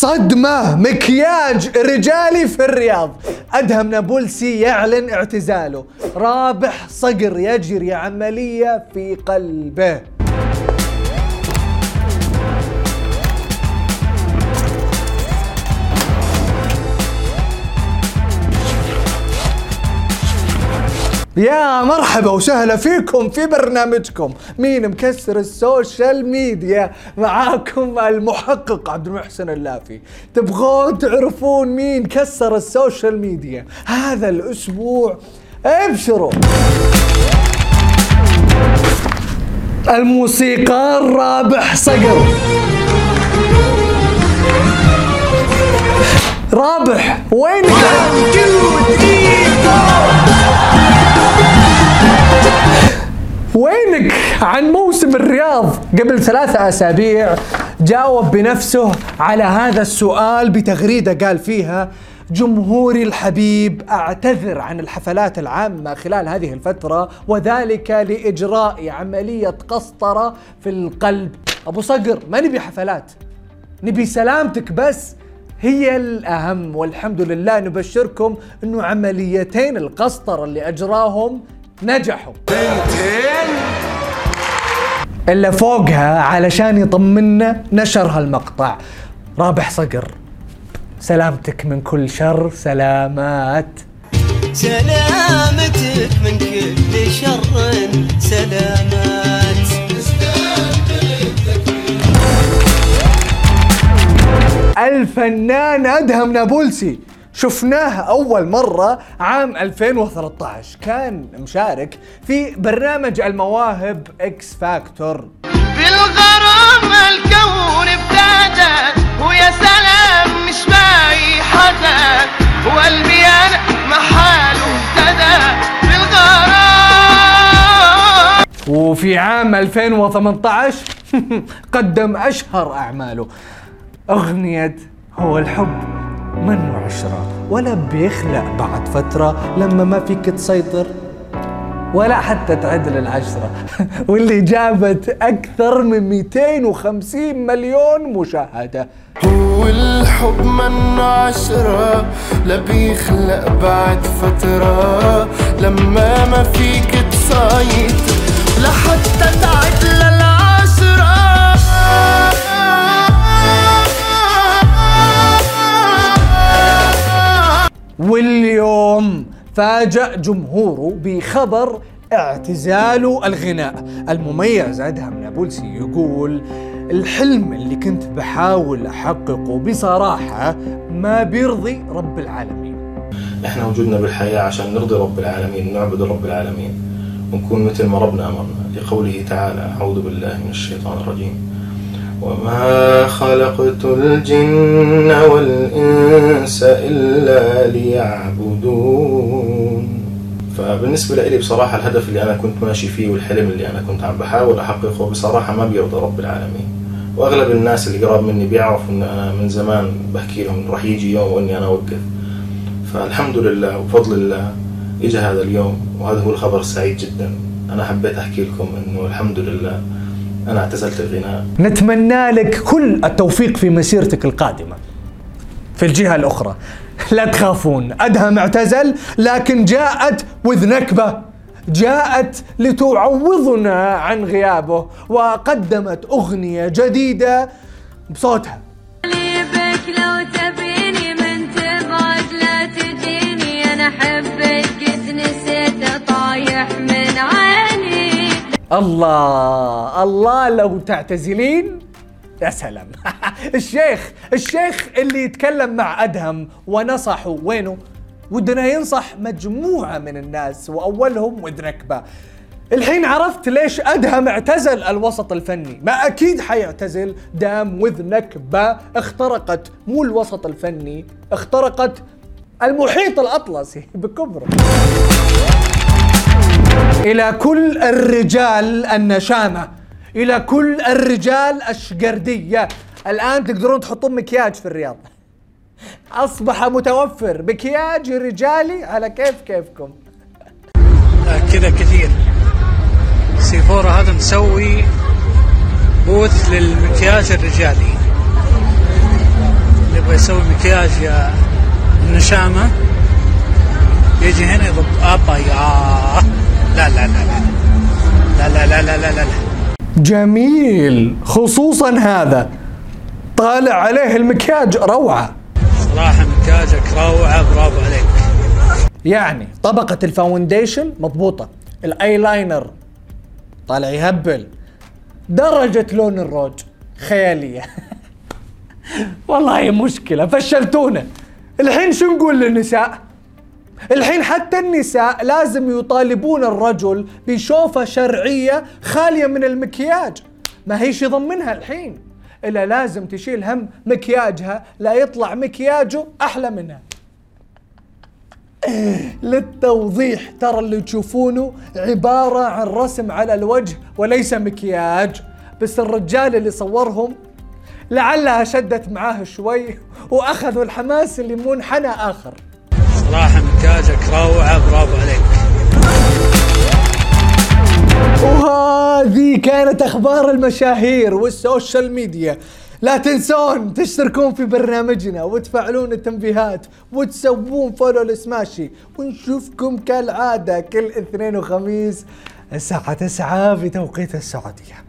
صدمة مكياج رجالي في الرياض. أدهم نابلسي يعلن اعتزاله. رابح صقر يجري عملية في قلبه. يا مرحبا وسهلا فيكم في برنامجكم. مين مكسر ال social media؟ معاكم المحقق عبد المحسن اللافي. تبغون تعرفون مين كسر ال social media؟ هذا الأسبوع ابشروا. الموسيقار رابح صقر. رابح وين عن موسم الرياض قبل ثلاثة أسابيع جاوب بنفسه على هذا السؤال بتغريدة قال فيها جمهوري الحبيب أعتذر عن الحفلات العامة خلال هذه الفترة وذلك لإجراء عملية قسطرة في القلب. أبو صقر ما نبي حفلات نبي سلامتك بس. هي الأهم والحمد لله نبشركم أنه عمليتين القسطرة اللي أجراهم نجحوا. إلا فوقها علشان يطمنا نشر هالمقطع. رابح صقر. سلامتك من كل شر سلامات. سلامتك من كل شر سلامات. الفنان أدهم نابلسي. شفناه أول مرة عام 2013 كان مشارك في برنامج المواهب إكس فاكتور بالغرام الكون ابتدى ويا سلام مش باقي حدا وقلبي أنا محاله ابتدى بالغرام. وفي عام 2018 قدم أشهر أعماله. أغنية هو الحب. منه عشرة؟ ولا بيخلق بعد فترة لما ما فيك تسيطر. ولا حتى تعدل العشرة واللي جابت أكثر من 250 مليون مشاهدة. هو الحب من عشرة لا بيخلق بعد فترة لما ما فيك واليوم فاجأ جمهوره بخبر اعتزال الغناء. المميز أدهم نابلسي يقول الحلم اللي كنت بحاول أحققه بصراحة ما بيرضي رب العالمين. إحنا وجودنا بالحياة عشان نرضي رب العالمين نعبد رب العالمين ونكون مثل ما ربنا أمرنا. لقوله تعالى أعوذ بالله من الشيطان الرجيم. وما خلقت الجن والإنس إلا ليعبدون فبالنسبة لي بصراحة الهدف اللي أنا كنت ماشي فيه والحلم اللي أنا كنت عم بحاول أحققه بصراحة ما بيرضى رب العالمين. وأغلب الناس اللي قراب مني بيعرفوا إن أنا من زمان بحكي لهم رح يجي يوم وإني أنا أوقف. فالحمد لله وبفضل الله إجا هذا اليوم وهذا هو الخبر السعيد جدا. أنا حبيت أحكي لكم إنه الحمد لله أنا اعتزلت الغناء. نتمنى لك كل التوفيق في مسيرتك القادمة. في الجهة الأخرى. لا تخافون أدهم اعتزل لكن جاءت وذ نكبة. جاءت لتعوضنا عن غيابه وقدمت أغنية جديدة بصوتها. الله الله لو تعتزلين يا سلام. الشيخ الشيخ اللي يتكلم مع أدهم ونصحه وينه؟ ودنا ينصح مجموعة من الناس وأولهم ود نكبه الحين عرفت ليش أدهم اعتزل الوسط الفني. ما أكيد حيعتزل دام وذ نكبة اخترقت مو الوسط الفني اخترقت المحيط الأطلسي بكبره. إلى كل الرجال النشامة إلى كل الرجال الشقردية. الآن تقدرون تحطون مكياج في الرياض. أصبح متوفر مكياج رجالي. على كيف كيفكم؟ كذا كثير. سيفورا هذا مسوي بوث للمكياج الرجالي. يبغى يسوي مكياج يا النشامة. يجي هنا يضب آبا يا. لا لا لا لا لا لا لا لا لا لا, لا. جميل. خصوصا هذا. طالع عليه المكياج روعة. صراحة مكياجك روعة برافو عليك. يعني طبقة ال foundation مضبوطة. الايلاينر طالع يهبل. درجة لون الروج خيالية. والله مشكلة فشلتونا. الحين شو نقول للنساء؟ الحين حتى النساء لازم يطالبون الرجل بشوفة شرعية خالية من المكياج. ما هيش يضمنها الحين؟ إلا لازم تشيل هم مكياجها لا يطلع مكياجه أحلى منها. للتوضيح ترى اللي تشوفونه عبارة عن رسم على الوجه وليس مكياج. بس الرجال اللي صورهم لعلها شدت معاه شوي وأخذوا الحماس اللي منحنى آخر. صراحة مكياجك روعة برافو عليك. وهذه كانت أخبار المشاهير وال social media. لا تنسون تشتركون في برنامجنا وتفعلون التنبيهات وتسوون follow لسماشي ونشوفكم كالعادة كل اثنين وخميس الساعة 9 في توقيت السعودية.